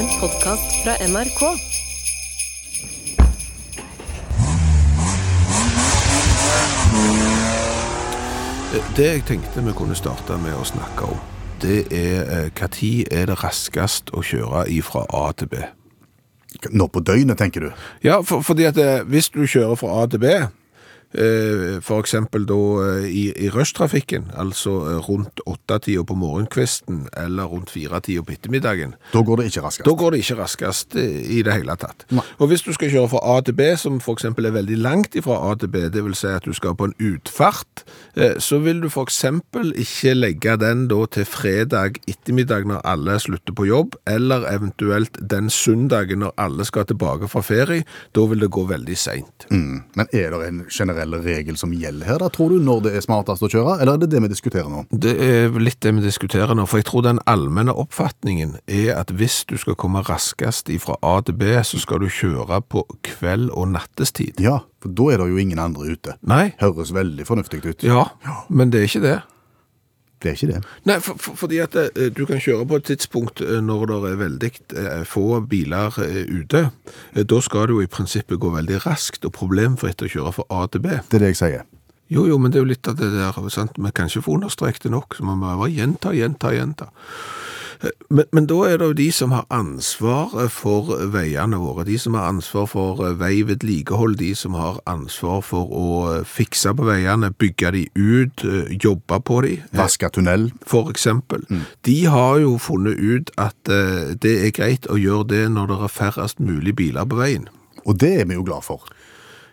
En podkast fra NRK. Det jeg tenkte vi kunne starte med å snakke om, det er når tid er det raskest å kjøre ifra A til B? Nå på døgnet, tenker du? Ja, for, fordi at eh, hvis du kjører fra A til B, eh, eksempel da eh, i, i rushtrafikken, altså eh, rundt åttetida på morgenkvisten eller rundt firetida på ettermiddagen, Da går det ikke raskest. da går det ikke raskest i det hele tatt. Nei. Og hvis du skal kjøre fra A til B, som eksempel er veldig langt ifra A til B, det vil si at du skal på en utfart, så vil du eksempel ikke legge den da til fredag ettermiddag når alle slutter på jobb, eller eventuelt den søndagen når alle skal tilbake fra ferie, da vil det gå veldig sent. Mm. Men er det en generell regel som gjelder her, da, tror du, når det er smartest å kjøre? Eller er det det vi diskuterer nå? Det er litt det vi diskuterer nå, for jeg tror den allmenne oppfatningen er at hvis du skal komme raskest fra A til B, så skal du kjøre på kveld og nattestid. Ja, for da er det jo ingen andre ute. Nei, Høres veldig fornuftig ut. ja, men det er ikke det. Det er ikke det. Nei, for, for, fordi at eh, du kan kjøre på et tidspunkt eh, når det er veldig eh, få biler ute. Da skal det jo i prinsippet gå veldig raskt og problemfritt å kjøre fra A til B. Det er det jeg sier. Jo, jo, men det er jo litt av det der, sant? Vi kan ikke få understreket det nok, så man må bare gjenta, gjenta, gjenta. Men, men da er det jo de som har ansvar for veiene våre, de som har ansvar for eh, veivedlikehold, de som har ansvar for å eh, fikse på veiene, bygge de ut, eh, jobbe på de. Vaske tunnel. for eksempel. De har jo funnet ut at det er greit å gjøre det når det er færrest mulig biler på veien. Og det er vi jo glad for.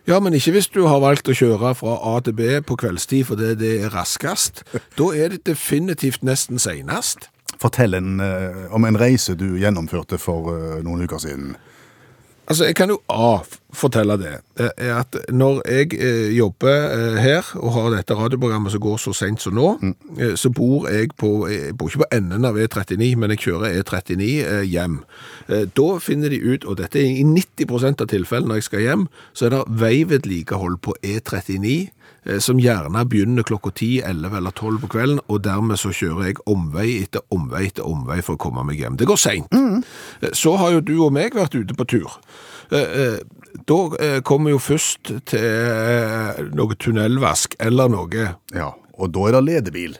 Ja, men ikke hvis du har valgt å kjøre fra A til B på kveldstid fordi det er raskest. Da er det definitivt nesten senest. Fortell en, eh, om en reise du gjennomførte for eh, noen uker siden. Altså, jeg kan jo A fortelle det, at når jeg eh, jobber her og har dette radioprogrammet som går så sent som nå, eh, så bor jeg på, jeg bor ikke på enden av E39, men jeg kjører E39 eh, hjem. Da finner de ut, og dette er i 90% av tilfellene når jeg skal hjem, så er det veivedlikehold på E39, eh, som gjerne begynner klokka 10, 11 eller 12 på kvelden, og dermed så kjører jeg omvei etter omvei etter omvei for å komme meg hjem. Det går sent. Mm. Så har jo du og meg vært ute på tur. Eh, eh, Da kommer vi jo først til eh, noe tunnelvask eller noe. Ja, og da er det ledebil.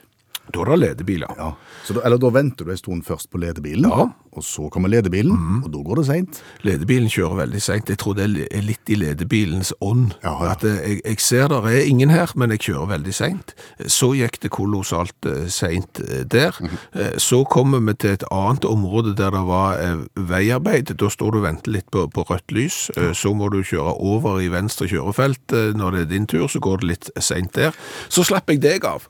Da er det ledebiler. Ja. Så da, eller da venter du en stund først på ledebilen, Ja. og så kommer ledebilen, og da går det sent. Ledebilen kjører veldig sent. Jeg tror det er litt i ledebilens ånd. Ja, ja. At eh, jeg, jeg ser der er ingen her, men jeg kjører veldig sent. Så gikk det kolossalt seint sent eh, der. Mm Eh, Så kommer vi til et annet område der det var eh, veiarbeid. Da står du og venter litt på, på rødt lys. Eh, Så må du kjøre over i venstre kjørefelt. Eh, Når det er din tur, så går det litt sent der. Så slapp jeg deg av.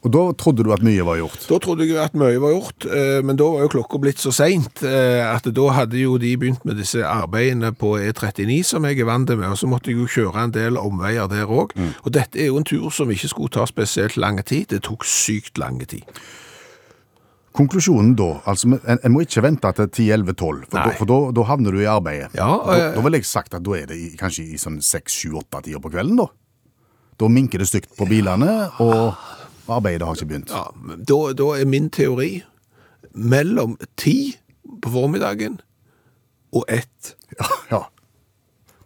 Og da trodde du at mye var gjort. Da trodde jeg at mye var gjort, eh, men da var jo klokka blitt så seint eh, at da hadde jo de begynt med disse arbeidene på E39 som jeg er vant med, og så måtte jeg jo kjøre en del omveier der òg. Og dette er jo en tur som ikke skulle ta spesielt lang tid. Det tok sykt lang tid. Konklusjonen da, altså en, en må ikke vente til 10-11-12, for, da, havner du i arbeidet. Ja, da, eh, da vil jeg sagt at da er det i, kanskje i sånn 6-7-8 tider på kvelden da. Da minker det stygt på bilene, og arbeidet har ikke begynt. Ja, da, da er min teori mellom ti på formiddagen og ett. Ja, ja.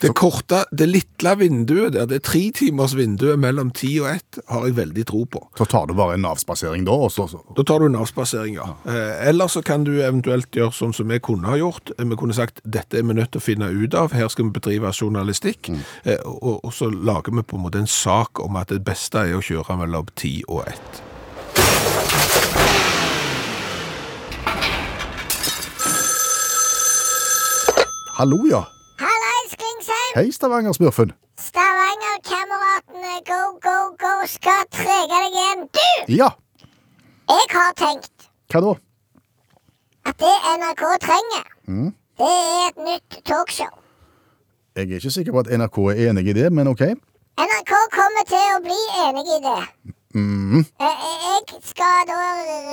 Det korte, det lille vinduet der, det tre timers vinduet mellom ti og ett, har jeg veldig tro på. Så tar du bare en avspasering da, og så, så Da tar du en avspasering, ja. Eh, eller så kan du eventuelt gjøre sånn som vi kunne ha gjort. Eh, Vi kunne sagt dette er vi nødt til å finne ut av, her skal vi bedrive journalistikk. Eh, og, og så lager vi på en måte en sak om at det beste er å kjøre mellom ti og ett. Hallo, ja. Hei, Stavanger-smurfen. Stavanger-kameratene, go, go, go, skal trege deg igjen. Du, Ja, jeg har tenkt hva da? at det NRK trenger, det er et nytt talkshow. Jeg er ikke sikker på at NRK er enig i det, men ok. NRK kommer til å bli enig i det. Mhm. Eh, eh, Jeg skal da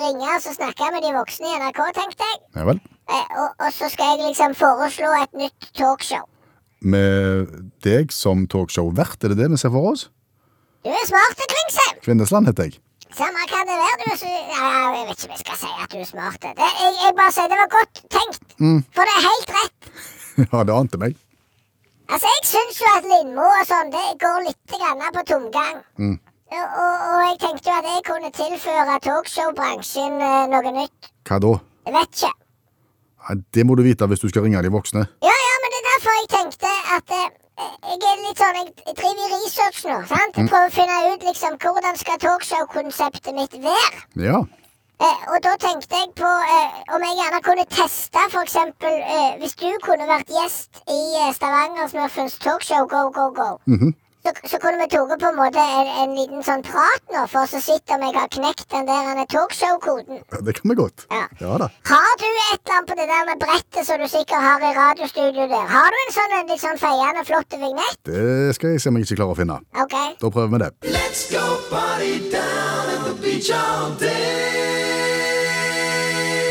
ringe og snakke med de voksne i NRK, tenkte jeg. Ja vel. Eh, Og, og så skal jeg liksom foreslå et nytt talkshow. Med deg som talkshow-vert, er det det vi ser for oss? Du er smart, Klingsheim. Kvinnesland heter jeg. Samme kan det være. Du er ja, Jeg vet ikke om jeg skal si at du er smart. Det, jeg, jeg bare sier det var godt tenkt. For det er helt rett. Ja, det ante meg. Altså, jeg syns jo at Lindmo og sånn, det går litt grann på tomgang. Og, og, og jeg tenkte jo at jeg kunne tilføre talkshow-bransjen eh, noe nytt. Hva da? Jeg vet ikke. Ja, Det må du vite hvis du skal ringe de voksne. Ja, ja, derfor jeg tenkte at eh, jeg er litt sånn Jeg driver i research nå, sant? Jeg prøver å finne ut liksom hvordan skal talkshow-konseptet mitt være. Ja. Eh, og da tenkte jeg på eh, om jeg gjerne kunne teste eksempel eh, Hvis du kunne vært gjest i eh, Stavanger-smurfens talkshow Go, go, go. Så, så kunne vi tatt på en måte en, en liten sånn prat nå for å se om jeg har knekt den der talkshow-koden. Ja, Det kan vi godt. Ja. Ja da. Har du et eller annet på det der med brettet som du sikkert har i radiostudioet der? Har du en sånn en litt sånn feiende flott vignett? Det skal jeg se om jeg ikke klarer å finne. Ok. Da prøver vi det. Let's go party down at the beach all day.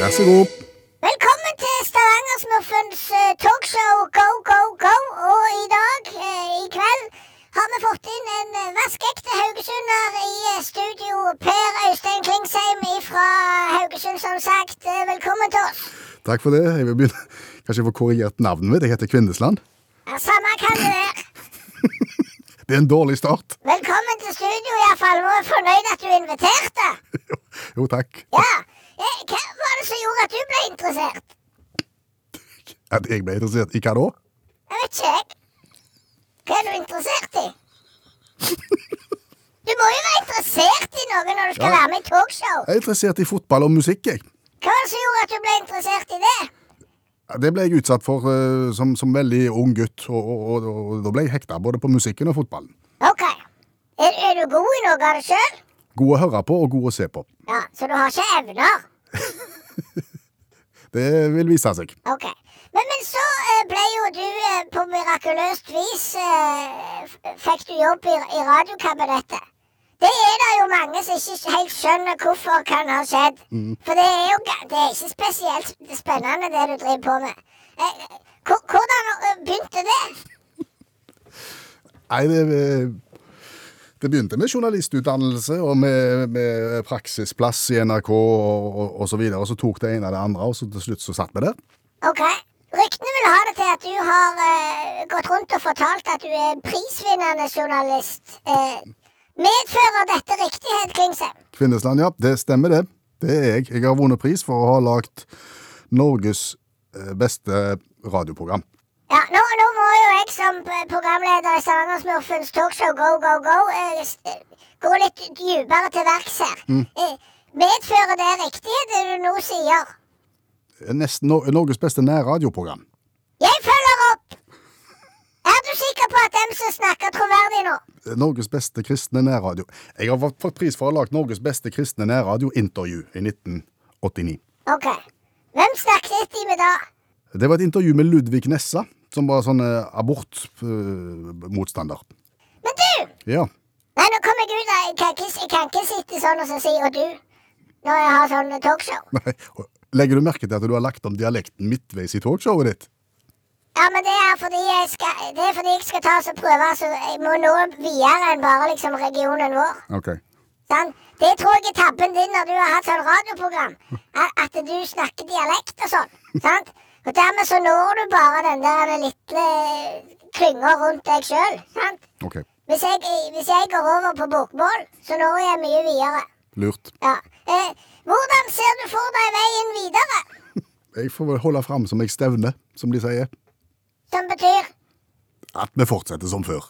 Vær så god. Velkommen til Stavanger-smurfens eh, talkshow Go, go, go. Og i dag, eh, i kveld, har vi fått inn en eh, vaskeekte haugesunder i eh, studio. Per Øystein Klingsheim fra Haugesund, som sagt. Eh, velkommen til oss. Takk for det. Jeg vil begynne Kanskje jeg får korrigert navnet mitt. Jeg heter Kvindesland. Ja, samme kan det være. Det er en dårlig start. Velkommen til studio, iallfall. Vi er fornøyd at du inviterte. Jo, takk. Ja. Hva var det som gjorde at du ble interessert? At jeg ble interessert i hva da? Jeg vet ikke, jeg. Hva er du interessert i? Du må jo være interessert i noe når du skal Ja. være med i talkshow. Jeg er interessert i fotball og musikk, jeg. Hva var det som gjorde at du ble interessert i det? Ja, Det ble jeg utsatt for eh, som, som veldig ung gutt, og, og, og, og da ble jeg hekta både på musikken og fotballen. Ok. Er, er du god i noe av det sjøl? God å høre på og god å se på. Ja, så du har ikke evner? Det vil vise seg. Ok. Men, men så eh, ble jo du eh, på mirakuløst vis eh, Fikk du jobb i, i radiokabinettet. Det er det jo mange som ikke helt skjønner hvorfor kan ha skjedd. For det er jo det er ikke spesielt spennende, det du driver på med. Hvordan begynte det? Nei, det, det begynte med journalistutdannelse og med, med praksisplass i NRK og, og, og så videre. Og så tok det ene av det andre, og så til slutt så satt vi der. Ok. Ryktene vil ha det til at du har eh, gått rundt og fortalt at du er prisvinnende journalist. Eh, medfører dette riktighet, Klingsheim? Kvinnesland, ja. Det stemmer, det. Det er jeg. Jeg har vunnet pris for å ha lagd Norges eh, beste radioprogram. Ja, nå, nå må jo jeg som programleder i Stavanger-smurfens talkshow Go, go, go eh, eh, gå litt dypere til verks her. Mm. medfører det riktighet, det du nå sier? Nesten no Norges beste nærradioprogram. Jeg følger opp! Er du sikker på at dem som snakker troverdig nå? Norges beste kristne nærradio. Jeg har fått- pris for å ha lagd Norges beste kristne nærradiointervju i 1989. Ok. Hvem snakket de med da? Det var et intervju med Ludvig Nessa, som var sånn abortmotstander. Men du! ja. Nei, nå kom jeg ut Jeg kan ikke, jeg kan ikke sitte sånn og så si 'og du' når jeg har sånn talkshow. Nei. Legger du merke til at du har lagt om dialekten midtveis i talkshowet ditt? Ja, men det er fordi jeg skal, det er fordi jeg skal ta og prøve, så jeg må nå videre enn bare liksom regionen vår. Ok. Sånn? Det tror jeg er tabben din når du har hatt sånn radioprogram. At, du snakker dialekt og sånn. Sant? Og dermed så når du bare den der lille klynga rundt deg sjøl. Okay. Hvis, jeg- hvis jeg går over på bokmål, så når jeg mye videre. Lurt. Ja. Eh, hvordan ser du for deg veien videre? Jeg får vel holde fram som jeg stevner, som de sier. Som betyr At vi fortsetter som før,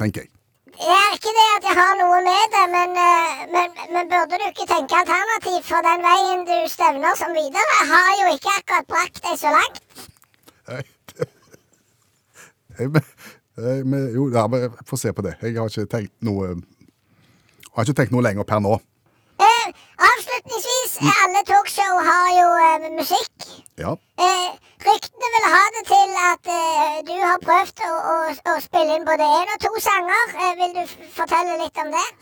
tenker jeg. Det er ikke det at jeg har noe med det, men, eh, men, men burde du ikke tenke alternativt? For den veien du stevner som videre, har jo ikke akkurat brakt deg så langt. Nei, det- Jeg, jeg, jo, ja, vi får se på det. Jeg har ikke tenkt noe har ikke tenkt noe lenger per nå. Avslutningsvis, alle talkshow har jo uh, musikk. Ja. Uh, ryktene vil ha det til at uh, du har prøvd å, å, å spille inn både én og to sanger. Vil du fortelle litt om det?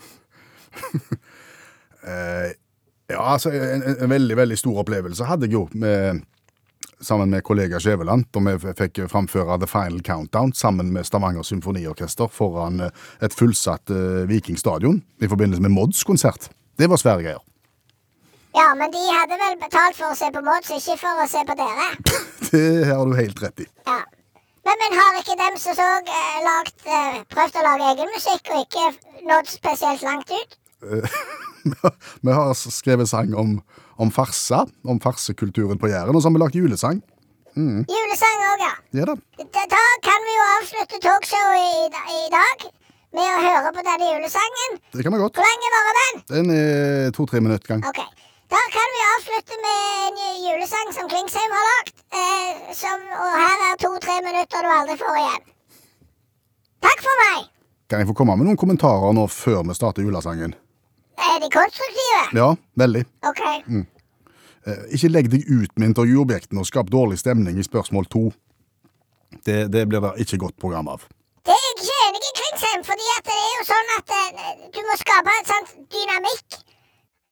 Ja, altså, en, en, veldig, veldig stor opplevelse hadde jeg jo med, sammen med kollega Skjæveland, da vi fikk framføre The Final Countdown sammen med Stavanger Symfoniorkester foran et fullsatt Viking stadion i forbindelse med Mods konsert. Det var svære greier. Ja, men de hadde vel betalt for å se på Mods, ikke for å se på dere. Det har du helt rett i. Ja. Men, men har ikke dem som så eh, lagt, eh, prøvd å lage egen musikk og ikke nådd spesielt langt ut? Vi har skrevet sang om, om farse, om farsekulturen på Jæren, og så har vi lagt julesang. Julesang òg, ja. Ja da. Da, da kan vi jo avslutte talkshowet i, i dag med å høre på denne julesangen. Det kan vi godt. Hvor lenge varer den? Den er to-tre minutter gang. Ok. Da kan vi avslutte med en julesang som Klingsheim har lagd. Eh, som, og her er to-tre minutter du aldri får igjen. Takk for meg! Kan jeg få komme med noen kommentarer nå før vi starter julesangen? Er de konstruktive? Ja, veldig. Ok. Eh, Ikke legg deg ut med intervjuobjektene og skap dårlig stemning i spørsmål to. Det, det blir det ikke godt program av. Det er jeg ikke enig i, Klingsheim, fordi det er jo sånn at eh, du må skape en sånn dynamikk.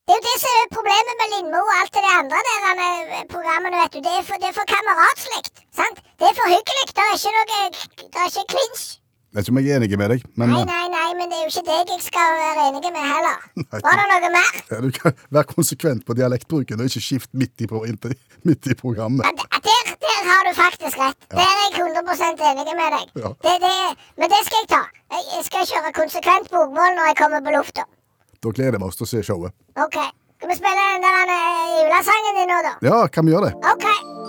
Det er jo det som er problemet med Lindmo og alt det andre der programmene, vet du. Det er for, det er for kameratslikt. sant? Det er for hyggelig. Det er ikke noe Det er ikke klinsj. Jeg vet ikke om jeg er enig med deg, men Nei, eh, nei, nei, men det er jo ikke deg jeg skal være enig med heller. Nei. Var det noe mer? Ja, du kan være konsekvent på dialektbruken og ikke skift midt i, midt i programmet. Ja, Der, der har du faktisk rett. Der er jeg 100 enig med deg. Ja. Det, det, men det skal jeg ta. Jeg skal kjøre konsekvent bokmål når jeg kommer på lufta. Da gleder vi oss til å se showet. Ok. Skal vi spille den der eh, julesangen din nå, da? Ja, kan vi gjøre det? Ok.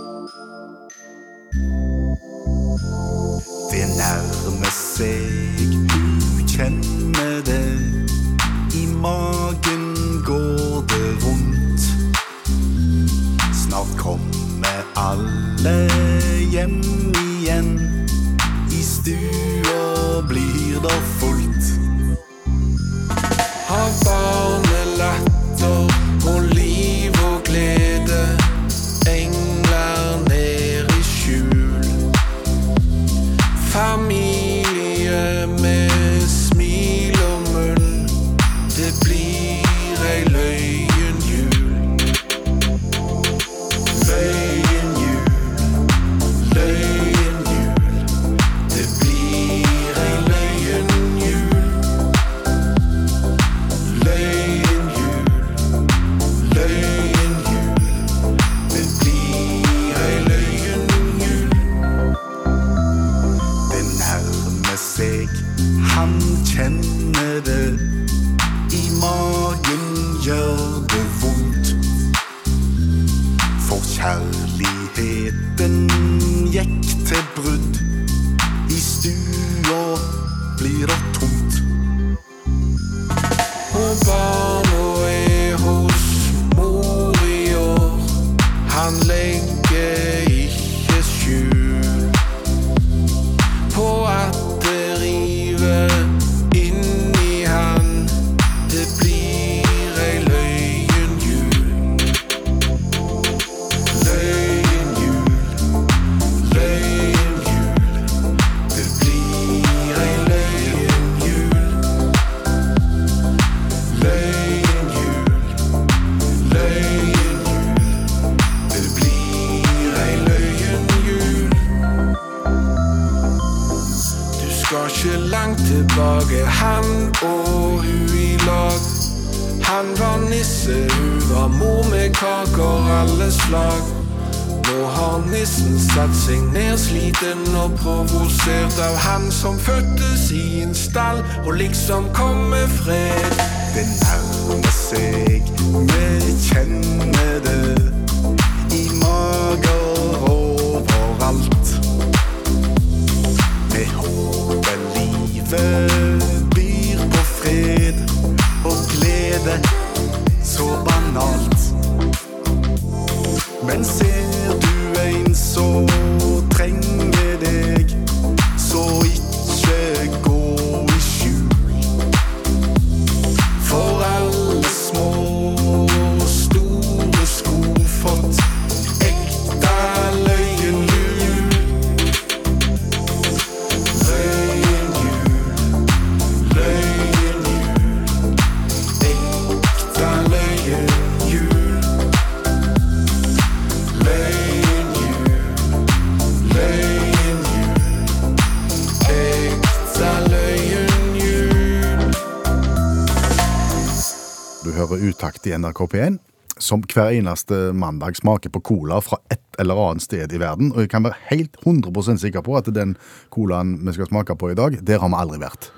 I NRK P1, som hver eneste mandag smaker på cola fra et eller annet sted i verden. Og jeg kan være helt 100% sikker på at den colaen vi skal smake på i dag, der har vi aldri vært.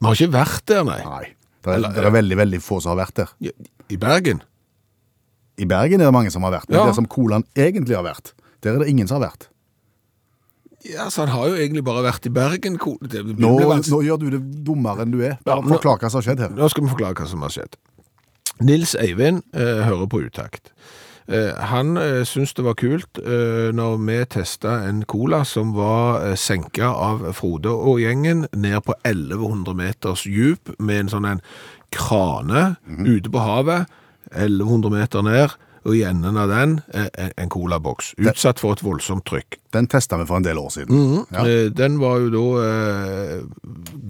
Vi har ikke vært der, nei. Nei. Det er, det er veldig, veldig få som har vært der. I- Bergen? I Bergen er det mange som har vært, men Ja. der som colaen egentlig har vært, der er det ingen som har vært. Ja, så han har jo egentlig bare vært i Bergen. Nå, nå gjør du det dummere enn du er. Ja, Bare nå- forklar hva som har skjedd her. Nå skal vi forklare hva som har skjedd. Nils Eivind eh, hører på utakt. Eh, han eh, syntes det var kult eh, når vi testa en cola som var eh, senka av Frode og gjengen ned på 1100 meters djup med en sånn en krane ute på havet, 1100 meter ned, og i enden av den eh, en- colaboks. Utsatt for et voldsomt trykk. Den testa vi for en del år siden. Ja. Eh, Den var jo da eh,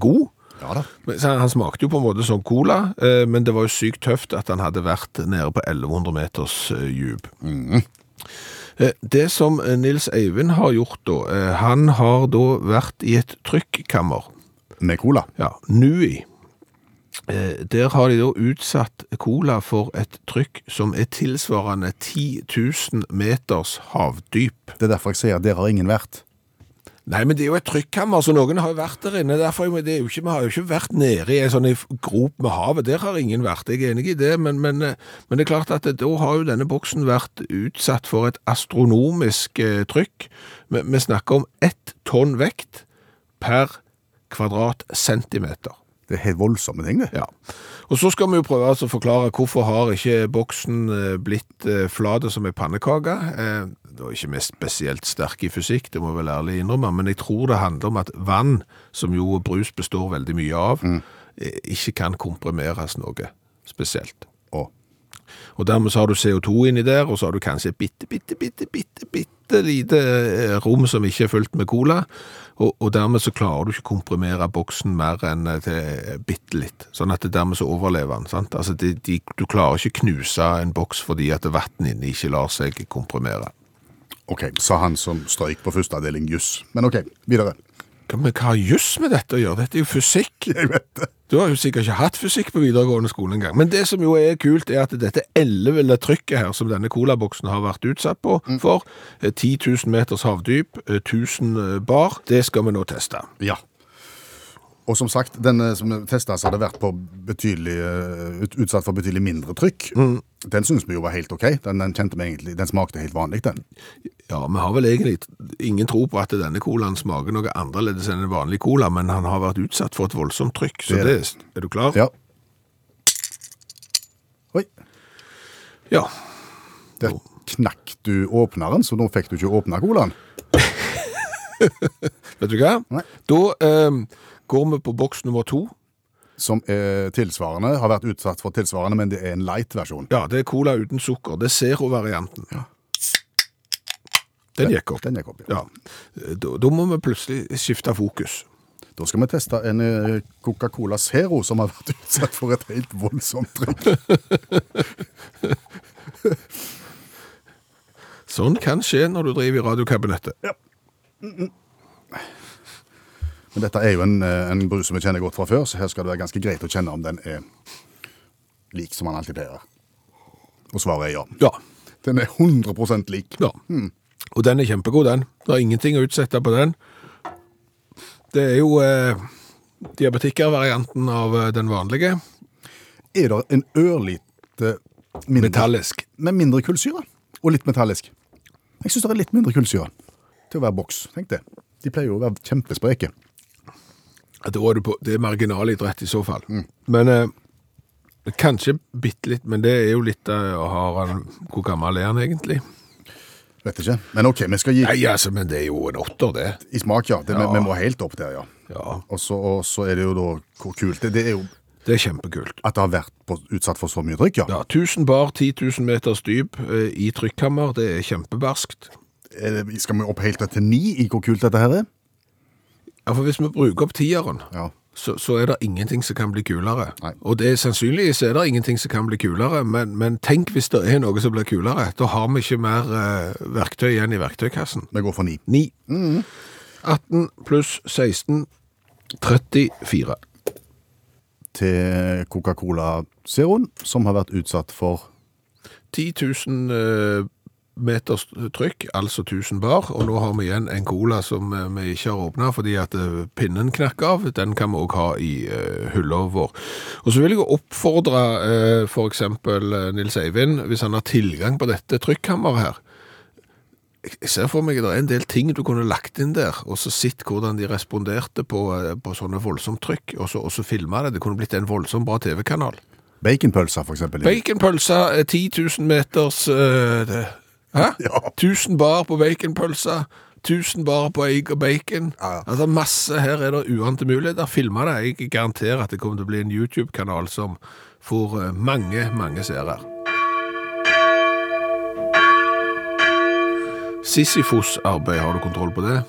god. Ja da. Men, så han, han smakte jo på en måte som cola, eh, men det var jo sykt tøft at han hadde vært nede på 1100 meters eh, djup. Eh, det som eh, Nils Eivind har gjort da, eh, han har da vært i et trykkammer, Med cola. ja, Nui. Eh, der har de da utsatt cola for et trykk som er tilsvarende 10 000 meters havdyp. Det er derfor jeg sier at der har ingen vært. Nei, men det er jo et trykkammer, så noen har jo vært der inne. Derfor, er det er jo ikke, vi har jo ikke vært nede i en sånn grop med havet. Der har ingen vært. Jeg er enig i det, men, men, eh, men det er klart at det, da har jo denne boksen vært utsatt for et astronomisk eh, trykk. Vi, vi snakker om ett tonn vekt per kvadratcentimeter. Det er helt voldsomme ting, det. Ja. Og så skal vi jo prøve altså å forklare hvorfor har ikke boksen eh, blitt eh, flate som en pannekake. Eh, Da ikke vi spesielt sterke i fysikk, det må jeg vel ærlig innrømme, men jeg tror det handler om at vann, som jo brus består veldig mye av, mm. ikke kan komprimeres noe spesielt. Å, Og dermed så har du CO2 inni der, og så har du kanskje et bitte, bitte, bitte, bitte, bitte lite eh, rom som ikke er fullt med cola, og, og dermed så klarer du ikke komprimere boksen mer enn eh, til bitte litt, sånn at det dermed så overlever den, sant? Altså, de, de, du klarer ikke knuse en boks fordi at vatten inni ikke lar seg komprimere. OK, sa han som strøyk på første avdeling juss. Men OK, videre. Men hva har juss med dette å gjøre? Dette er jo fysikk. Jeg vet det. Du har jo sikkert ikke hatt fysikk på videregående skole engang. Men det som jo er kult, er at dette elleville trykket her, som denne colaboksen har vært utsatt på for, eh, 10 000 meters havdyp, eh, 1000 bar, det skal vi nå teste. Ja. Og som sagt, den eh, som testes hadde vært eh, ut, utsatt for betydelig mindre trykk. Den synes vi jo var helt ok. Den, den kjente vi egentlig, den smakte helt vanlig, den. Ja, vi har vel egentlig ingen tro på at denne colaen smaker noe annerledes enn en vanlig cola, men han har vært utsatt for et voldsomt trykk, så Det er det, er du klar? Ja. Oi, Ja. der knakk du åpneren, så nå fikk du ikke åpne colaen. Vet du hva? Nei. Da eh, går vi på boks nummer to. Som er tilsvarende, har vært utsatt for tilsvarende, men det er en light-versjon. Ja, det er cola uten sukker. Det er zero-varianten. Den gikk opp. Den gikk opp, ja. Ja. Da, da må vi plutselig skifte fokus. Da skal vi teste en eh, Coca-Cola Zero som har vært utsatt for et helt voldsomt trykk. Sånn kan skje når du driver i radiokabinettet. Men dette er jo en, eh, en brus som vi kjenner godt fra før, så her skal det være ganske greit å kjenne om den er lik som man alltid pleier. Og svaret er ja. Ja. Den er 100% lik. ja. Og den er kjempegod, den. Det er ingenting å utsette på den. Det er jo eh, diabetikervarianten av eh, den vanlige. Er det en ørlite mindre, Metallisk. med mindre kullsyre? Og litt metallisk. Jeg syns det er litt mindre kullsyre til å være boks. Tenk det. De pleier jo å være kjempespreke. Er på, det er marginalidrett i så fall. Men eh, kanskje bitte litt, men det er jo litt av å ha han Hvor gammel er han egentlig? Vet ikke. Men OK, vi skal gi Nei, altså, men det er jo en åtter, det. i smak, ja. Det, Ja. Vi, vi må helt opp der, ja. Ja, Og så, og så er det jo da hvor kult det, det er jo det er kjempekult. at det har vært på, utsatt for så mye trykk, ja. Ja, 1000 bar, 10 000 meters dyp eh, i trykkammer, det er kjempebarskt. Skal vi opp helt til ni i hvor kult dette her er? Ja, for hvis vi bruker opp tieren, Ja. så, så er det ingenting som kan bli kulere. Nei. Og det er sannsynligvis er det ingenting som kan bli kulere, men, men tenk hvis det er noe som blir kulere. Da har vi ikke mer eh, verktøy igjen i verktøykassen. Vi går for ni. 9. 18 pluss 16, 34. til Coca-Cola-Zeroen, som har vært utsatt for 10 000 eh, meters trykk, altså 1000 bar, og nå har vi igjen en cola som eh, vi ikke har åpnet fordi at eh, pinnen knakk av. Den kan vi også ha i uh, hylla vår. Og så vil jeg oppfordre eh, for eksempel eh, Nils Eivind, hvis han har tilgang på dette trykkammeret her. Jeg- ser for meg at det er en del ting du kunne lagt inn der, og så sett hvordan de responderte på, eh, på sånne voldsomt trykk, og så, og så filma det. Det kunne blitt en voldsomt bra TV-kanal. baconpølser. Baconpølsa, eh, 10 000 meters uh, Hæ? Ja. 1000 bar på baconpølsa, 1000 bar på egg og bacon. Ja, ja. Altså masse her er det uante muligheter. Filma det. Jeg garanterer at det kommer til å bli en YouTube-kanal som får eh, mange, mange seere. Sisyfos-arbeid, har du kontroll på det?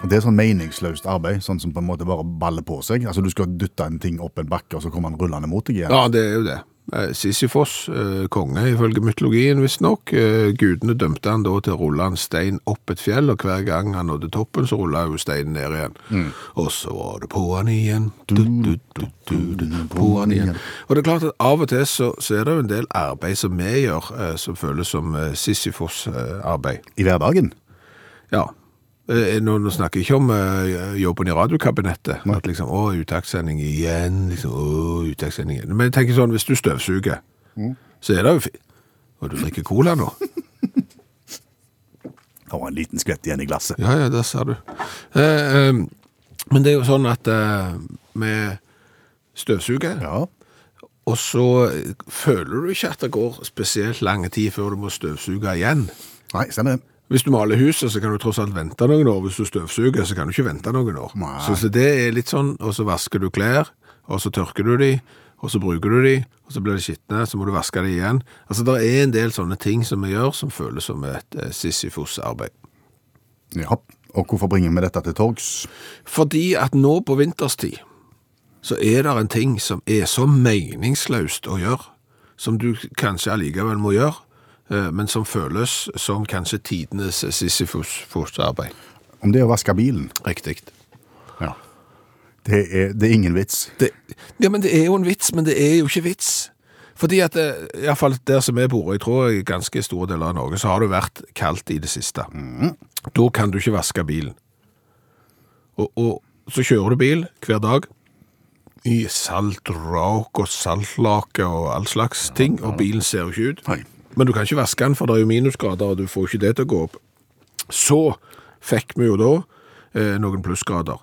Det er sånn meningsløst arbeid, sånn som på en måte bare baller på seg. Altså Du skal dytte en ting opp en bakke, og så kommer han rullende mot deg igjen. Ja, det er jo det. Eh, Sisyfos, eh, konge ifølge mytologien visstnok. Eh, Gudene dømte han da til å rulle en stein opp et fjell, og hver gang han nådde toppen, så rulla jo steinen ned igjen. Og så var det på han igjen. Du, du, du, du, du, på han igjen. Og det er klart at av og til så, så er det jo en del arbeid som vi gjør, som føles som Sisyfos-arbeid. I hverdagen. Ja. Eh, Nå, nå snakker jeg ikke om uh, jobben i radiokabinettet. At liksom, å, uttakssending igjen, liksom, å, igjen. Men jeg tenker sånn, hvis du støvsuger, så er det jo fint. Og du drikker cola nå? Det var en liten skvett igjen i glasset. Ja, ja, der ser du. Eh, eh, men det er jo sånn at eh, vi støvsuger, Ja. og så eh, føler du ikke at det går spesielt lang tid før du må støvsuge igjen. Nei, stemmer det. Hvis du maler huset, så kan du tross alt vente noen år. Hvis du støvsuger, så kan du ikke vente noen år. Så, så det er litt sånn, og så vasker du klær, og så tørker du de, og så bruker du de, og så blir de skitne, så må du vaske de igjen. Altså, det er en del sånne ting som vi gjør som føles som et eh, Sisyfos-arbeid. Ja. Og hvorfor bringer vi dette til torgs? Fordi at nå på vinterstid, så er det en ting som er så meningsløst å gjøre, som du kanskje allikevel må gjøre, men som føles som kanskje tidenes Sisyfos-arbeid. Om det er å vaske bilen. Riktig. Ja. Det er, det er ingen vits. Det, ja, men det er jo en vits, men det er jo ikke vits. Fordi at, iallfall i hvert fall der som jeg bor, jeg tror i ganske store deler av Norge, så har det vært kaldt i det siste. Da kan du ikke vaske bilen. Og, og så kjører du bil hver dag i saltrak og saltlake og all slags ting, og bilen ser jo ikke ut. Nei. Men du kan ikke vaske den, for det er jo minusgrader, og du får ikke det til å gå opp. Så fikk vi jo da eh, noen plussgrader.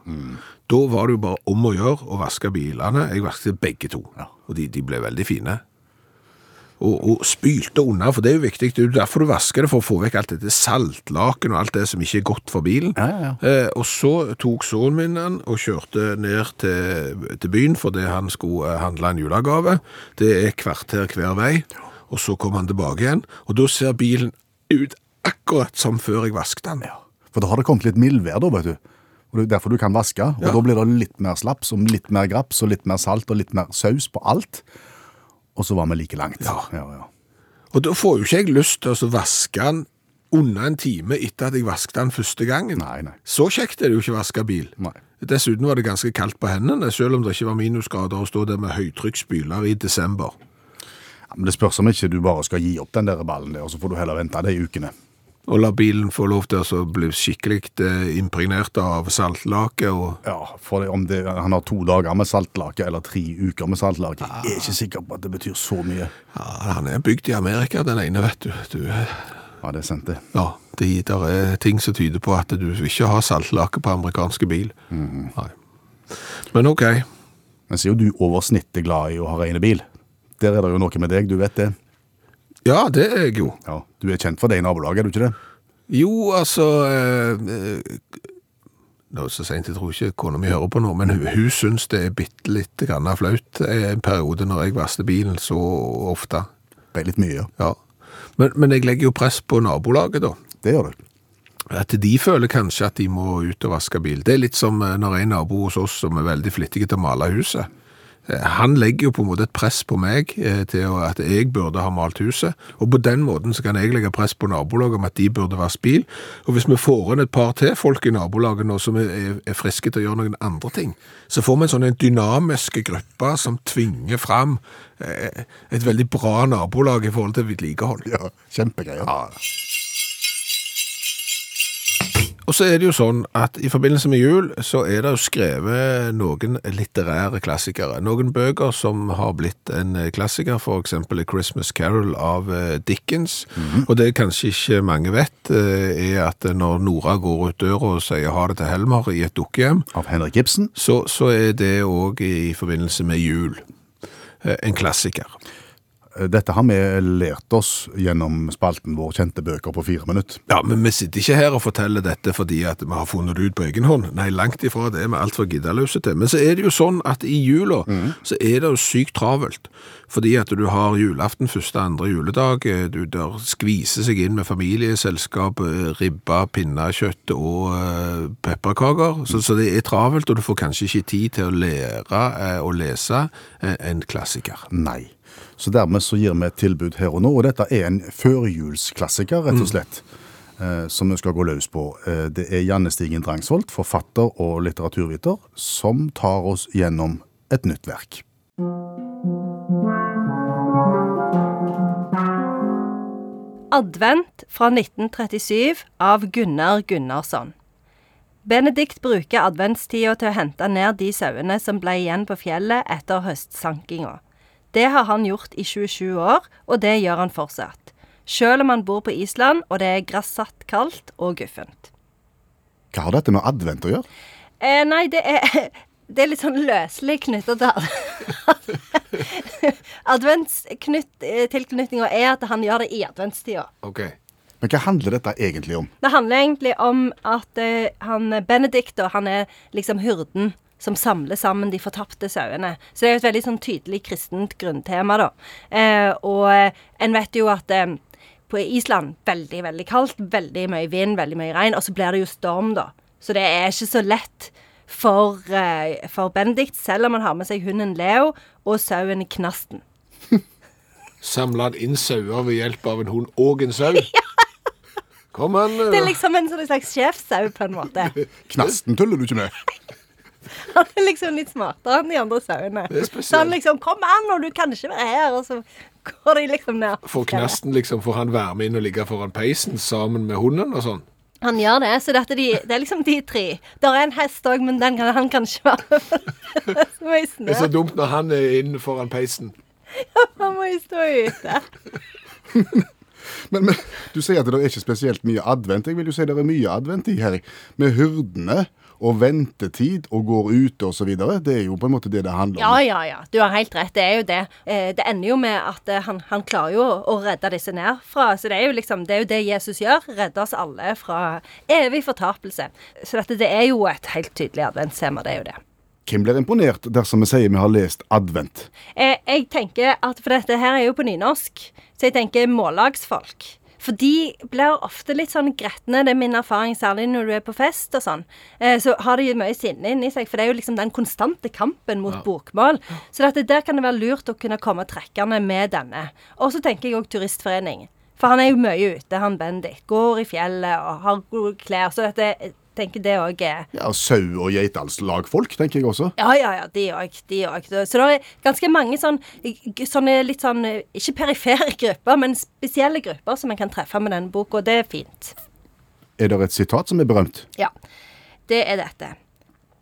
Da var det jo bare om å gjøre å vaske bilene. Jeg vasket begge to, Ja. og de, de ble veldig fine. Og, og spylte unna, for det er jo viktig. Det er jo derfor du vasker det, for å få vekk alt dette saltlaken og alt det som ikke er godt for bilen. Ja, ja, ja. Eh, og så tok sønnen min den og kjørte ned til, til byen fordi han skulle eh, handle en julegave. Det er kvarter hver vei. Og så kom han tilbake igjen, og da ser bilen ut akkurat som før jeg vasket den. For da har det kommet litt mildvær, da, vet du. Og det er derfor du kan vaske. Og Ja. da blir det litt mer slaps, og litt mer graps, og litt mer salt, og litt mer saus på alt. Og så var vi like langt. Ja. ja, ja. Og da får jo ikke jeg lyst til å vaske den under en time etter at jeg vasket den første gangen. Nei, nei. Så kjekt er det jo ikke å vaske bil. Nei. Dessuten var det ganske kaldt på hendene, selv om det ikke var minusgrader å stå der med høytrykksspyler i desember. Ja, Men det spørs om ikke du bare skal gi opp den der ballen der, og så får du heller vente de ukene. Og la bilen få lov til å bli skikkelig eh, impregnert av saltlake og Ja, for det, om det, han har to dager med saltlake, eller tre uker med saltlake, jeg er ikke sikker på at det betyr så mye. Ja, han er bygd i Amerika, den ene, vet du. du eh, Ja, det er sant det. ja, det der er ting som tyder på at du ikke har saltlake på amerikanske bil. Nei. Men ok. Men så er jo du over snittet glad i å ha rene bil. Der er det jo noe med deg, du vet det. Ja, det er jeg jo. Ja, Du er kjent for det i nabolaget, er du ikke det? Jo, altså eh, Nå er det så sent, jeg tror ikke kona mi hører på nå, men hun, hun syns det er bitte litt grann flaut eh, en periode når jeg vasker bilen så ofte. Det er litt mye, ja. Ja. Men, men jeg legger jo press på nabolaget, da. Det gjør du. At de føler kanskje at de må ut og vaske bil. Det er litt som eh, når en nabo hos oss som er veldig flittig til å male huset. Han legger jo på en måte et press på meg eh, til at jeg burde ha malt huset, og på den måten så kan jeg legge press på nabolaget om at de burde vaske bil. Og hvis vi får inn et par til folk i nabolaget nå som er, er friske til å gjøre noen andre ting, så får vi en sånn en dynamisk gruppe som tvinger fram eh, et veldig bra nabolag i forhold til vedlikehold. Ja, Kjempegreier. Og så er det jo sånn at i forbindelse med jul så er det jo skrevet noen litterære klassikere. Noen bøker som har blitt en klassiker, eksempel A Christmas Carol av eh, Dickens. Og det kanskje ikke mange vet, eh, er at når Nora går ut døra og sier ha det til Helmer i et dukkehjem, Av Henrik Ibsen. så, så er det òg i forbindelse med jul eh, en klassiker. Dette har vi lært oss gjennom spalten vår Kjente bøker på fire minutter. Ja, men vi sitter ikke her og forteller dette fordi at vi har funnet det ut på egen hånd. Nei, langt ifra det er vi altfor giddaløse til. Men så er det jo sånn at i jula så er det jo sykt travelt. Fordi at du har julaften første, andre juledag, du der skviser seg inn med familieselskap, eh, ribba, pinnekjøtt og uh, pepperkaker. Så, så det er travelt, og du får kanskje ikke tid til å lære uh, å lese uh, en klassiker. Nei. Så dermed så gir vi et tilbud her og nå, og dette er en førjulsklassiker, rett og slett. eh, Som vi skal gå løs på. Eh, Det er Janne Stigen Drangsvold, forfatter og litteraturviter, som tar oss gjennom et nytt verk. Advent fra 1937 av Gunnar Gunnarsson. Benedikt bruker adventstida til å hente ned de sauene som ble igjen på fjellet etter høstsankinga. Det har han gjort i 27 år, og det gjør han fortsatt. Selv om han bor på Island og det er grassatt kaldt og guffent. Hva har dette med advent å gjøre? Eh, nei, det er, det er litt sånn løselig knytta til Adventstilknytninga er at han gjør det i adventstida. Ok. Men hva handler dette egentlig om? Det handler egentlig om at eh, han Benedikt, han er liksom hyrden som samler sammen de fortapte sauene. Så det er jo et veldig sånn tydelig kristent grunntema, da. Eh, og eh, en vet jo at eh, på Island veldig, veldig kaldt, veldig mye vind, veldig mye regn, og så blir det jo storm, da. Så det er ikke så lett for, eh, for Benedikt, selv om han har med seg hunden Leo og sauen Knasten. Samle inn sauer ved hjelp av en hund og en sau. Kom an. Det er liksom en sånn slags sjefsau, på en måte. Knasten tuller du ikke med? Han er liksom litt smartere enn de andre sauene. Så han liksom 'Kom an, og du kan ikke være her.' Og så går de liksom ned. For knasten liksom, får han være med inn og ligge foran peisen sammen med hunden og sånn? Han gjør det. Så dette, de, det er liksom de tre. Der er en hest òg, men den kan, han kan ikke være Det så. Det er så dumt når han er inne foran peisen. Ja, Han må jo stå ute. Men, men du sier at det er ikke spesielt mye advent. Jeg vil jo si det er mye advent i her. Med hyrdene og ventetid og går ute videre. Det er jo på en måte det det handler om. ja, ja. ja. Du har helt rett. Det er jo det. Eh, Det ender jo med at eh, han, han klarer jo å redde disse nedfra. Så det er jo liksom Det er jo det Jesus gjør. Redde oss alle fra evig fortapelse. Så dette det er jo et helt tydelig adventstema. Det er jo det. Hvem blir imponert dersom vi sier vi har lest advent? Eh, jeg tenker at For dette her er jo på nynorsk, så jeg tenker mållagsfolk. For de blir ofte litt sånn gretne, det er min erfaring, særlig når du er på fest og sånn. Eh, så har de mye sinne inni seg, for det er jo liksom den konstante kampen mot bokmål. Så dette, der kan det være lurt å kunne komme trekkende med denne. Og så tenker jeg òg turistforening. For han er jo mye ute, han Bendik. Går i fjellet og har gode klær. Så dette, tenker det òg er Ja, Sau- og geitallslagfolk, tenker jeg også. ja, ja, ja, de òg. De òg. Så det er ganske mange sånn, sånne litt sånn Ikke perifere grupper, men spesielle grupper som en kan treffe med denne boka, og det er fint. Er det et sitat som er berømt? Ja. Det er dette.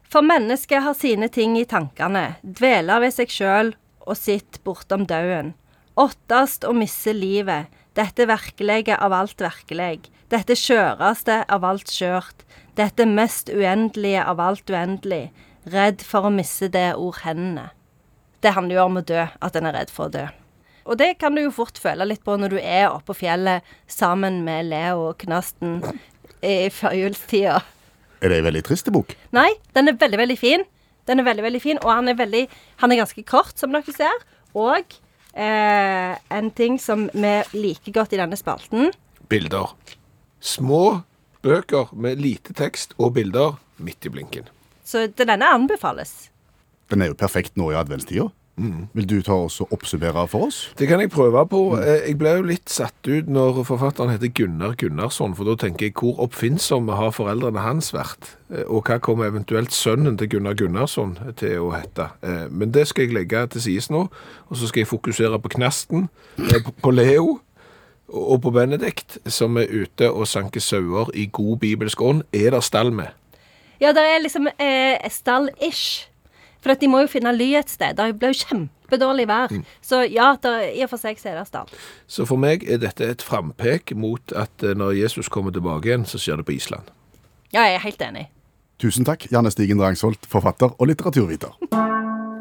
For mennesket har sine ting i tankene, dveler ved seg sjøl og sitt bortom dauden. Åttast å misse livet, dette virkelige av alt virkelig, dette skjøreste av alt skjørt, dette mest uendelige av alt uendelig, redd for å misse det ord hendene. Det handler jo om å dø, at en er redd for å dø. Og det kan du jo fort føle litt på når du er oppe på fjellet sammen med Leo og Knasten i førjulstida. Er det ei veldig trist bok? Nei, den er veldig, veldig fin. Den er veldig, veldig fin, og han er veldig Han er ganske kort, som dere ser. Og eh, en ting som vi liker godt i denne spalten Bilder. Små bøker med lite tekst og bilder midt i blinken. Så denne anbefales. Den er jo perfekt nå i adventstida. Vil du ta oss og oppsummere for oss? Det kan jeg prøve på. Eh, Jeg ble jo litt satt ut når forfatteren heter Gunnar Gunnarsson, for da tenker jeg hvor oppfinnsomme har foreldrene hans vært? Eh, Og hva kommer eventuelt sønnen til Gunnar Gunnarsson til å hete? Eh, Men det skal jeg legge til sides nå, og så skal jeg fokusere på Knasten, på Leo og på Benedikt, som er ute og sanker sauer i god bibelsk ånd. Er det stall med? Ja, det er liksom eh, stall-ish. For at de må jo finne ly et sted. Det blir jo kjempedårlig vær. Så ja, der, i og for seg så er det stall. Så for meg er dette et frampek mot at eh, når Jesus kommer tilbake igjen, så skjer det på Island. Ja, jeg er helt enig. Tusen takk, Janne Stigen Drangsholt, forfatter og litteraturviter.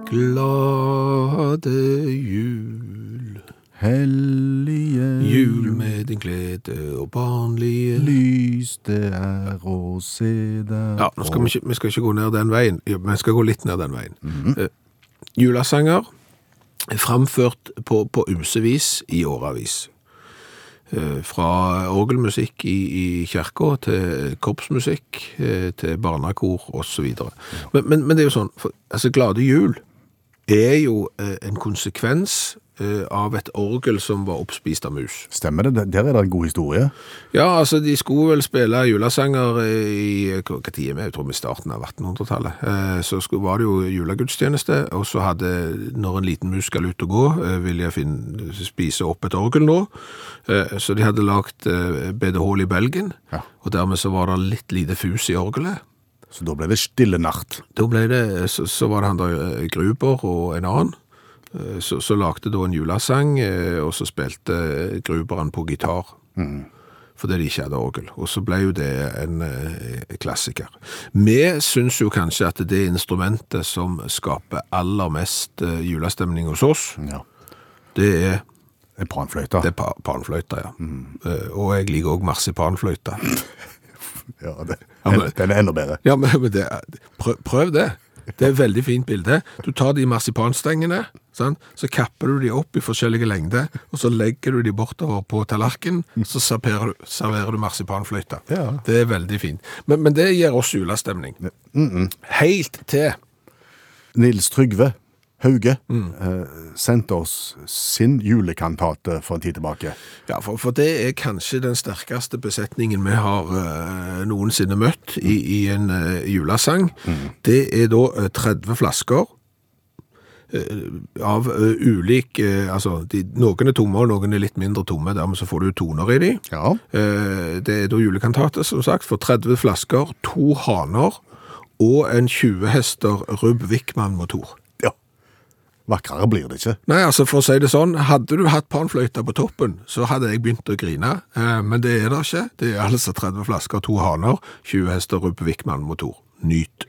Glade jul, Hellige jul med din glede og barnlige lys det er å se der Ja, nå skal vi, ikke, vi skal ikke gå ned den veien, Jo, vi skal gå litt ned den veien. Eh, Julesanger er framført på, på ymsevis i åravis. Eh, Fra orgelmusikk i, i kirka til korpsmusikk, eh, til barnekor osv. Men, men, men det er jo sånn, for, altså Glade jul er jo eh, en konsekvens av et orgel som var oppspist av mus. Stemmer det? Der er det en god historie. Ja, altså de skulle vel spille julesanger eh, i hva tid er vi? Jeg tror vi starten av 1800-tallet. Eh, Så var det jo julegudstjeneste, og så hadde, når en liten mus skal ut og gå, vil jeg finne, spise opp et orgel nå. Eh, Så de hadde lagt bedehull i belgen, Ja. og dermed så var det litt lite fus i orgelet. Så da ble det stille natt. Da ble det, så, så var det han der eh, Gruber og en annen. Eh, Så, så lagde da en julesang, eh, og så spilte eh, Gruberen på gitar. Fordi de ikke hadde orgel. Og så ble jo det en klassiker. Vi syns jo kanskje at det instrumentet som skaper aller mest julestemning hos oss, Ja. det er, Det er panfløyta. det er pa- panfløyta, ja. Eh, Og jeg liker òg marsipanfløyta. Ja, det, den er enda bedre. Ja, men men det, prøv, prøv det. Det er et veldig fint bilde. Du tar de marsipanstengene, sant? så kapper du de opp i forskjellige lengder, og så legger du de bortover på tallerken, så serverer du, serverer du marsipanfløyta. Ja. Det er veldig fint. Men, men det gir oss julestemning. Helt til. Nils Trygve Hauge Mm. eh, sendte oss sin julekantate for en tid tilbake. Ja, for, for det er kanskje den sterkeste besetningen vi har eh, noensinne møtt i, i en eh, julesang. Det er da eh, 30 flasker eh, av eh, ulik eh, Altså, de, noen er tomme, og noen er litt mindre tomme. Dermed så får du toner i de. Ja. Eh, det er da julekantate, som sagt, for 30 flasker, to haner og en 20 hester Rubb Wickman-motor. Vakrere blir det ikke. Nei, altså for å si det sånn, hadde du hatt panfløyta på toppen, så hadde jeg begynt å grine, eh, men det er det ikke. Det er altså 30 flasker, to haner, 20 hester Ruppe Wickman motor. Nyt.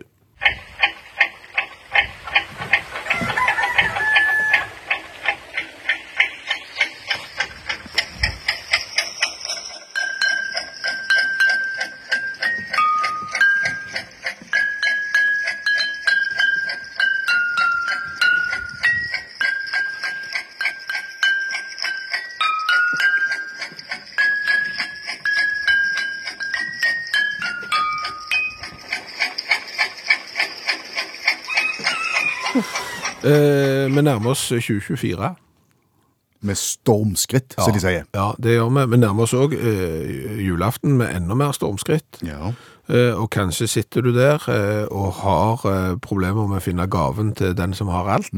Eh, vi nærmer oss 2024. Med stormskritt, som de sier. Ja, det gjør vi. Vi nærmer oss òg eh, julaften med enda mer stormskritt. Ja. Eh, og kanskje sitter du der eh, og har eh, problemer med å finne gaven til den som har alt.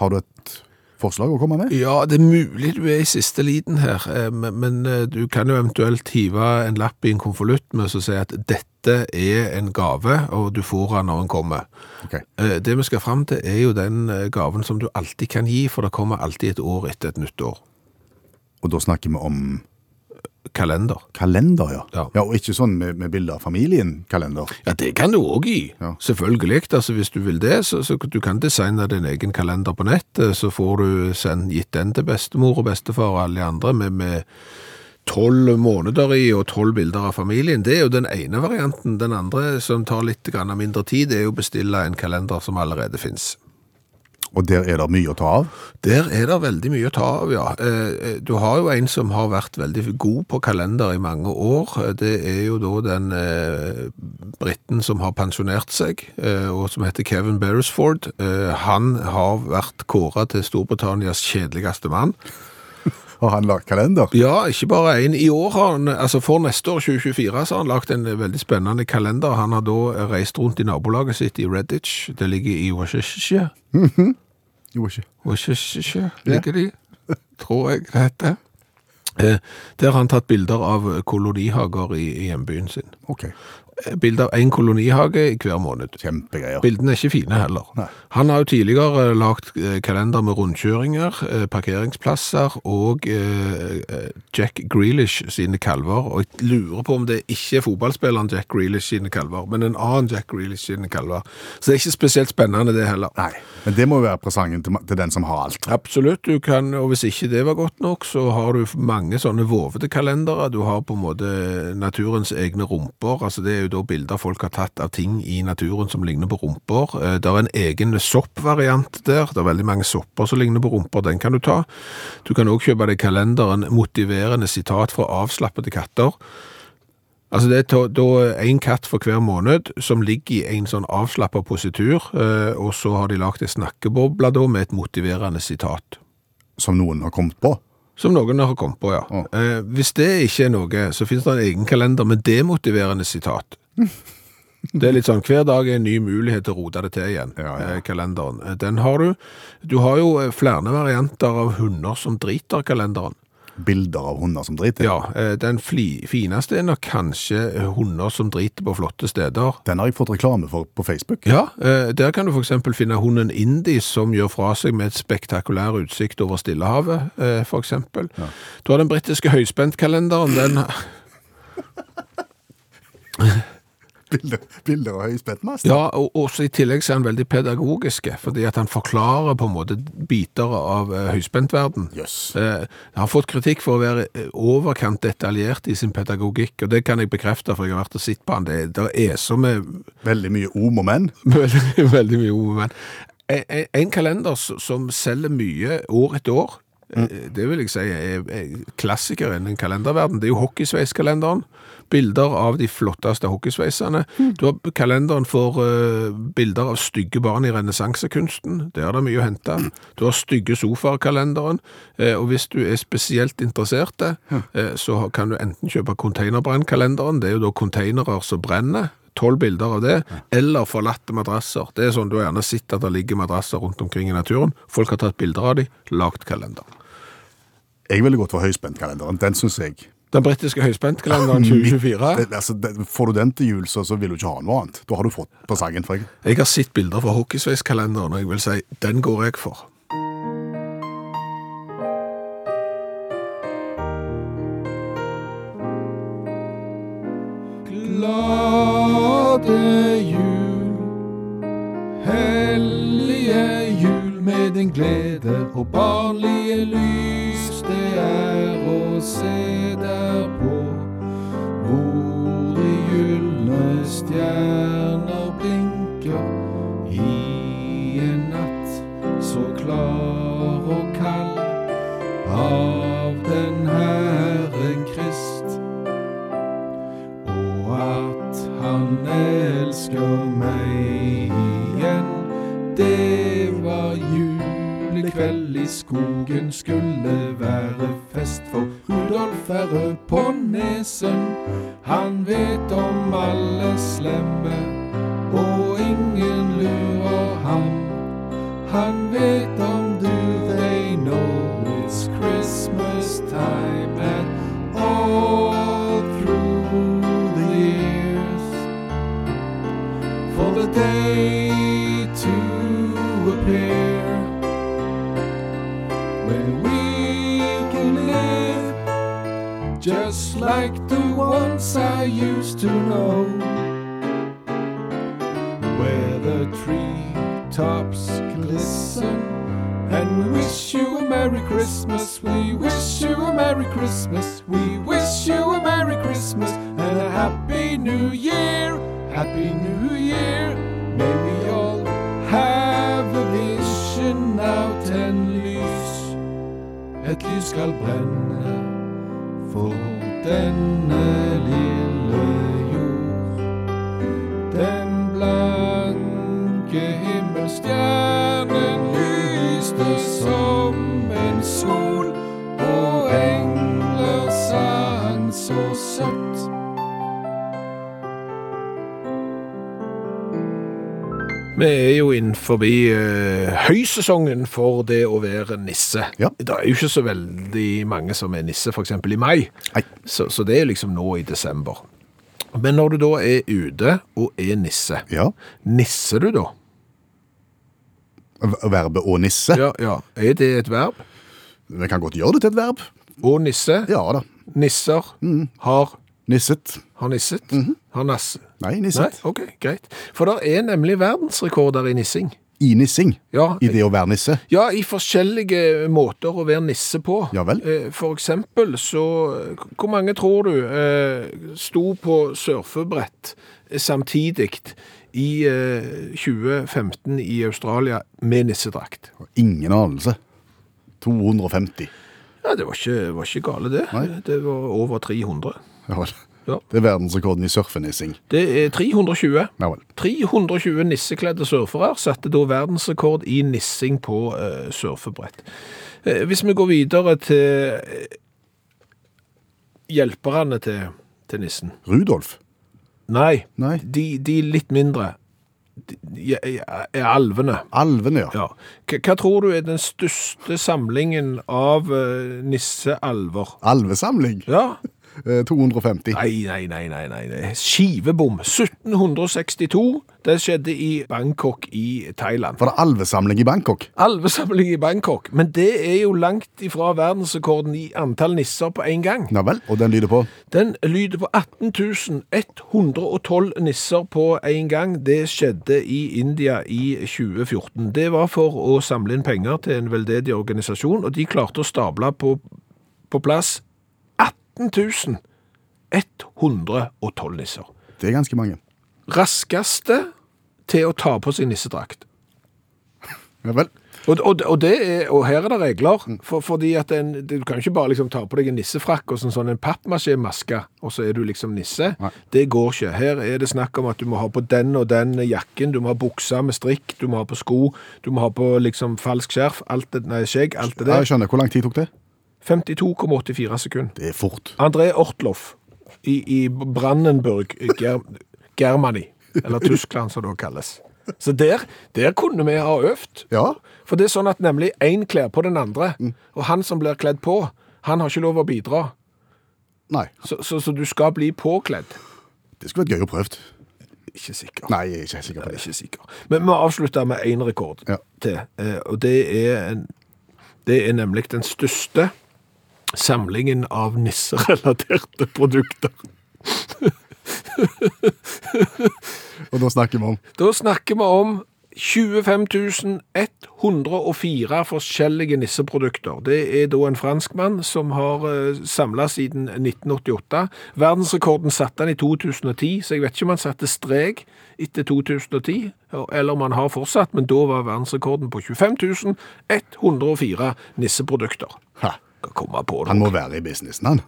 Har du et forslag å komme med? Ja, det er mulig du er i siste liten her, eh, men, men eh, du kan jo eventuelt hive en lapp i en konvolutt med å si at dette er en gave, og du får den når den kommer. Ok. Eh, Det vi skal fram til er jo den eh, gaven som du alltid kan gi, for det kommer alltid et år etter et nytt år. Og da snakker vi om Kalender. kalender, ja. Ja. Og ikke sånn med, med bilder av familien-kalender. Ja, det kan du òg gi. Ja. Selvfølgelig. Altså, hvis du vil det, så, så du kan designe din egen kalender på nett. Så får du sendt, gitt den til bestemor og bestefar og alle de andre med, med tolv måneder i og tolv bilder av familien. Det er jo den ene varianten. Den andre, som tar litt mindre tid, er jo å bestille en kalender som allerede fins. Og der er det mye å ta av. Der er det veldig mye å ta av, ja. Eh, Du har jo en som har vært veldig god på kalender i mange år. Eh, Det er jo da den briten britten som har pensjonert seg, eh, og som heter Kevin Beresford. Eh, Han har vært kåret til Storbritannias kjedeligste mann. Har han lagt kalender? Ja, ikke bare en. I år har han, altså for neste år, 2024, så har han lagt en veldig spennende kalender. Han har da reist rundt i nabolaget sitt i Redditch. Det ligger i Worcestershire. Jo, ikke. Worcestershire ligger de, tror jeg det heter. Eh, Der har han tatt bilder av kolonihager i, i hjembyen sin. Ok, Eh, Bilder av en kolonihage i hver måned. kjempegreier. Bildene er ikke fine heller. Nei. Han har jo tidligere lagt eh, kalender med rundkjøringer, eh, parkeringsplasser og eh, eh, Jack Grealish sine kalver. Og jeg lurer på om det ikke er fotballspilleren Jack Grealish sine kalver, men en annen Jack Grealish sine kalver. Så det er ikke spesielt spennende det heller. Nei, men det må jo være presangen til den som har alt. Absolutt, du kan, og hvis ikke det var godt nok, så har du mange sånne vovete kalendere. Du har på en måte naturens egne rumper, altså det er jo da bilder folk har tatt av ting i naturen som ligner på rumper. Eh, Det er en egen soppvariant der, det er veldig mange sopper som ligner på rumper, den kan du ta. Du kan også kjøpe deg kalenderen motiverende sitat fra avslappede katter. Altså det er da en katt for hver måned som ligger i en sånn avslappet positur, eh, og så har de lagt en snakkeboble da med et motiverende sitat. Som noen har kommet på. Som noen har kommet på, ja. Ja. Eh, hvis det ikke er noe, så finnes det en egen kalender med demotiverende sitat. Det er litt sånn, hver dag er en ny mulighet til å rote det til igjen, Ja, ja. eh, kalenderen. Den har du. Du har jo eh, flere varianter av hunder som driter kalenderen. Bilder av hunder som driter. Ja, eh, den fineste er nok kanskje hunder som driter på flotte steder. Den har jeg fått reklame for på Facebook. Ja, der kan du eksempel finne hunden Indy som gjør fra seg med et spektakulær utsikt over Stillehavet, f.eks. eksempel. Du har den britiske høyspentkalenderen, den... Bilder, bilder av høyspentmast. Ja, og også i tillegg så er han veldig pedagogiske, fordi at han forklarer på en måte biter av eh, høyspentverden. Yes. Eh, han har fått kritikk for å være eh, overkant detaljert i sin pedagogikk, og det kan jeg bekrefte, for jeg har vært og sett på han. Det, det er så med Veldig mye om og men. Veldig, veldig mye ord, men en, en- en kalender som selger mye år etter år, det vil jeg si er, er klassiker innen kalenderverden. Det er jo hockeysveiskalenderen. Bilder av de flotteste hockeysveisene. Du har kalenderen for uh, bilder av stygge barn i renessansekunsten. Der er det mye å hente. Du har stygge sofaer-kalenderen. eh, og hvis du er spesielt interessert, uh, så kan du enten kjøpe containerbrennkalenderen. Det er jo da containere som brenner tolv bilder av det, eller forlatte madrasser. Det er sånn du har gjerne sett at det ligger madrasser rundt omkring i naturen. Folk har tatt bilder av de, lagt kalender. Jeg ville gått for høyspentkalenderen. Den syns jeg. Den britiske høyspentkalenderen 2024. Det, altså, det, får du den til jul, så, så vil du ikke ha noe annet. Da har du fått presangen. sangen, jeg. Jeg har sett bilder fra hockeysveiskalenderen, og jeg vil si, den går jeg for. Glade jul, hellige jul med din glede og barnlige lys. Er å se derpå hvor de gylne stjerner skogen, skulle være fest for Rudolf er rød på nesen. Han vet om alle slemme, og ingen lurer ham. Han vet om du, they know it's Christmas time and all through the years. For the day just like the ones I used to know. Where the tree tops glisten and we wish you a Merry Christmas, we wish you a Merry Christmas, we wish you a Merry Christmas and a Happy New Year, Happy New Year. May we all have a vision out and lys, at least skal brænde. For denne lille jord. Den blanke himmelstjernen Vi er jo innenfor uh, høysesongen for det å være nisse. Ja. Det er jo ikke så veldig mange som er nisse, f.eks. i mai. Så, så det er liksom nå i desember. Men når du da er ute og er nisse, Ja. nisser du da? Verbet å nisse. Ja, ja. Er det et verb? Vi kan godt gjøre det til et verb. Å nisse? Ja da. Nisser? Har, Nisset. har nisset? Har nasse? Nei, Nei, nisset. ok, greit. For det er nemlig verdensrekorder i nissing. I nissing. Ja, I det å være nisse. Ja, i forskjellige måter å være nisse på. Ja vel. Eh, For eksempel så Hvor mange tror du eh, sto på surfebrett eh, samtidig i eh, 2015 i Australia med nissedrakt? Ingen anelse. 250. Ja, det var ikke, var ikke gale, det. Nei. Det var over 300. Ja vel. Ja. Det er verdensrekorden i surfenissing. Det er 320. Ja vel. 320 nissekledde surfere satte da verdensrekord i nissing på uh, surfebrett. Uh, hvis vi går videre til eh, hjelperne til, til nissen. Rudolf. Nei, Nei. De, de litt mindre de, de er alvene. Alvene, ja. Ja. Hva, tror du er den største samlingen av uh, nissealver? Alvesamling. Ja, 250. Nei, nei, nei, nei, nei. er Skivebom. 1762. Det skjedde i Bangkok i Thailand. Var det alvesamling i Bangkok? Alvesamling i Bangkok. Men det er jo langt ifra verdensrekorden i antall nisser på en gang. Ja vel. Og den lyder på? Den lyder på 18 112 nisser på en gang. Det skjedde i India i 2014. Det var for å samle inn penger til en veldedig organisasjon, og de klarte å stable på, på plass 18 112 nisser. Det er ganske mange. Raskeste til å ta på seg nissedrakt. Ja vel. Og, og, og, det er, og her er det regler, for, fordi at en, du kan ikke bare liksom ta på deg en nissefrakk og sånn, sånn en pappmasjé-maske, og så er du liksom nisse. Nei. Det går ikke. Her er det snakk om at du må ha på den og den jakken, du må ha buksa med strikk, du må ha på sko, du må ha på liksom falsk skjerf, alt det, nei, skjegg, alt det der. jeg skjønner. Hvor lang tid tok det? 52,84 sekunder. Det er fort. André Ortloff i, i Brandenburg, Ger Germany, eller Tyskland som det kalles. Så der, der kunne vi ha øvd. Ja. For det er sånn at nemlig én kler på den andre, og han som blir kledd på, han har ikke lov å bidra. Nei. Så, så, så du skal bli påkledd. Det skulle vært gøy å prøve. Ikke sikker. Nei, jeg er ikke sikker på det. ikke sikker. Men vi avslutter med én rekord Ja. til, eh, og det er, en, det er nemlig den største samlingen av nisserelaterte produkter. Og da snakker vi om Da snakker vi om 25 104 forskjellige nisseprodukter. Det er da en franskmann som har uh, samla siden 1988. Verdensrekorden satte han i 2010, så jeg vet ikke om han satte strek etter 2010, eller om han har fortsatt, men da var verdensrekorden på 25 104 nisseprodukter. ha, komme på det. Han må være i businessen, han.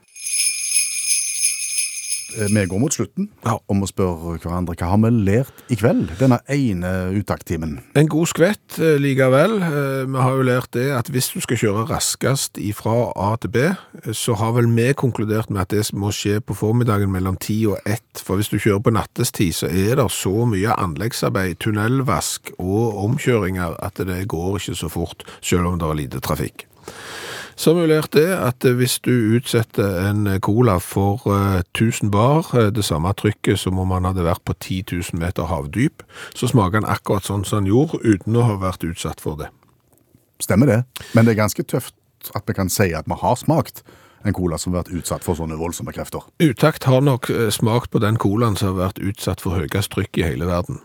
Eh, Vi går mot slutten Ja. om å spørre hverandre hva har vi lært i kveld, denne ene uttakttimen. En god skvett eh, likevel. Eh, Vi har jo lært det at hvis du skal kjøre raskest fra A til B, så har vel vi konkludert med at det må skje på formiddagen mellom 10 og 1. For hvis du kjører på nattestid, så er det så mye anleggsarbeid, tunnelvask og omkjøringer at det går ikke så fort, selv om det er lite trafikk. Har vi det at eh, hvis du utsetter en cola for eh, 1000 bar, eh, det samme trykket som om han hadde vært på 10 000 meter havdyp, så smaker han akkurat sånn som han gjorde, uten å ha vært utsatt for det. Stemmer det. Men det er ganske tøft at vi kan si at vi har smakt en cola som har vært utsatt for sånne voldsomme krefter. Utakt har nok eh, smakt på den colaen som har vært utsatt for høyest trykk i hele verden.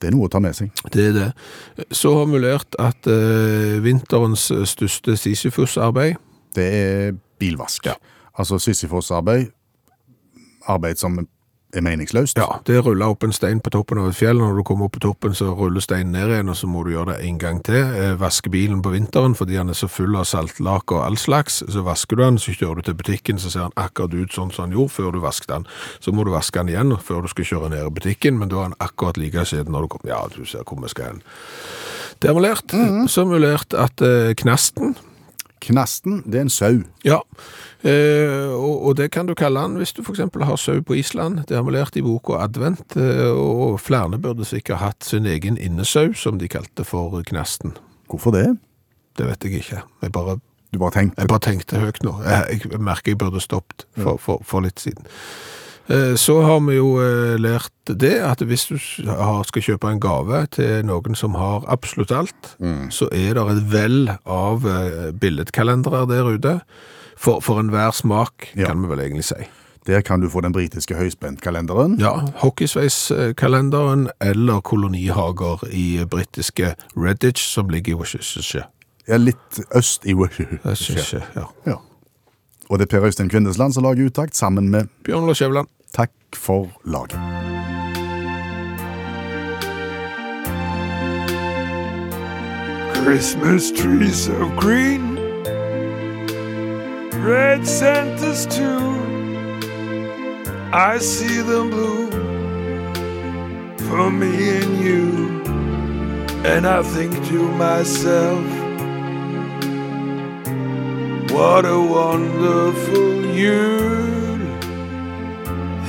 Det er noe å ta med seg. Det er det. Så har vi lært at eh, vinterens største Sisyfus-arbeid, Det er bilvask. Altså Sisyfos-arbeid, arbeid som er meningsløst. Ja, det ruller opp en stein på toppen av et fjell. Når du kommer opp på toppen, så ruller steinen ned igjen, og så må du gjøre det en gang til. Eh, Vaske bilen på vinteren fordi han er så full av saltlake og all slags. Så vasker du den, så kjører du til butikken, så ser han akkurat ut sånn som han gjorde før du vasket den. Så må du vaske den igjen før du skal kjøre ned i butikken, men da er han akkurat like skjeden når du kommer. Ja, du ser hvor vi skal hen. Det har vi lært. Så har vi lært at eh, knasten Knasten, det er en sau. Ja, eh, og, og det kan du kalle den hvis du eksempel har sau på Island. Det har vi lært i boka Advent, eh, og flere burde sikkert hatt sin egen innesau, som de kalte for knasten. Hvorfor det? Det vet jeg ikke. Jeg bare, Du bare tenkte jeg bare tenkte høyt nå. Jeg, jeg merker jeg burde stoppet for, for, for litt siden. Eh, Så har vi jo eh, lært det, at hvis du skal kjøpe en gave til noen som har absolutt alt, så er det et vell av eh, billedkalendere der ute. For, for enhver smak, Ja. kan vi vel egentlig si. Der kan du få den britiske høyspentkalenderen. Ja, hockeysveiskalenderen eller kolonihager i britiske Redditch, som ligger i Worcestershire. Ja, litt øst i Worcestershire, Ja. Ja. Og det er Per Øystein Kvindesland som lager uttakt, sammen med Bjørn Lars Skjæveland. Takk for laget. Christmas trees of green, red Santas too. I see them blue for me and you, and I think to myself, what a wonderful year.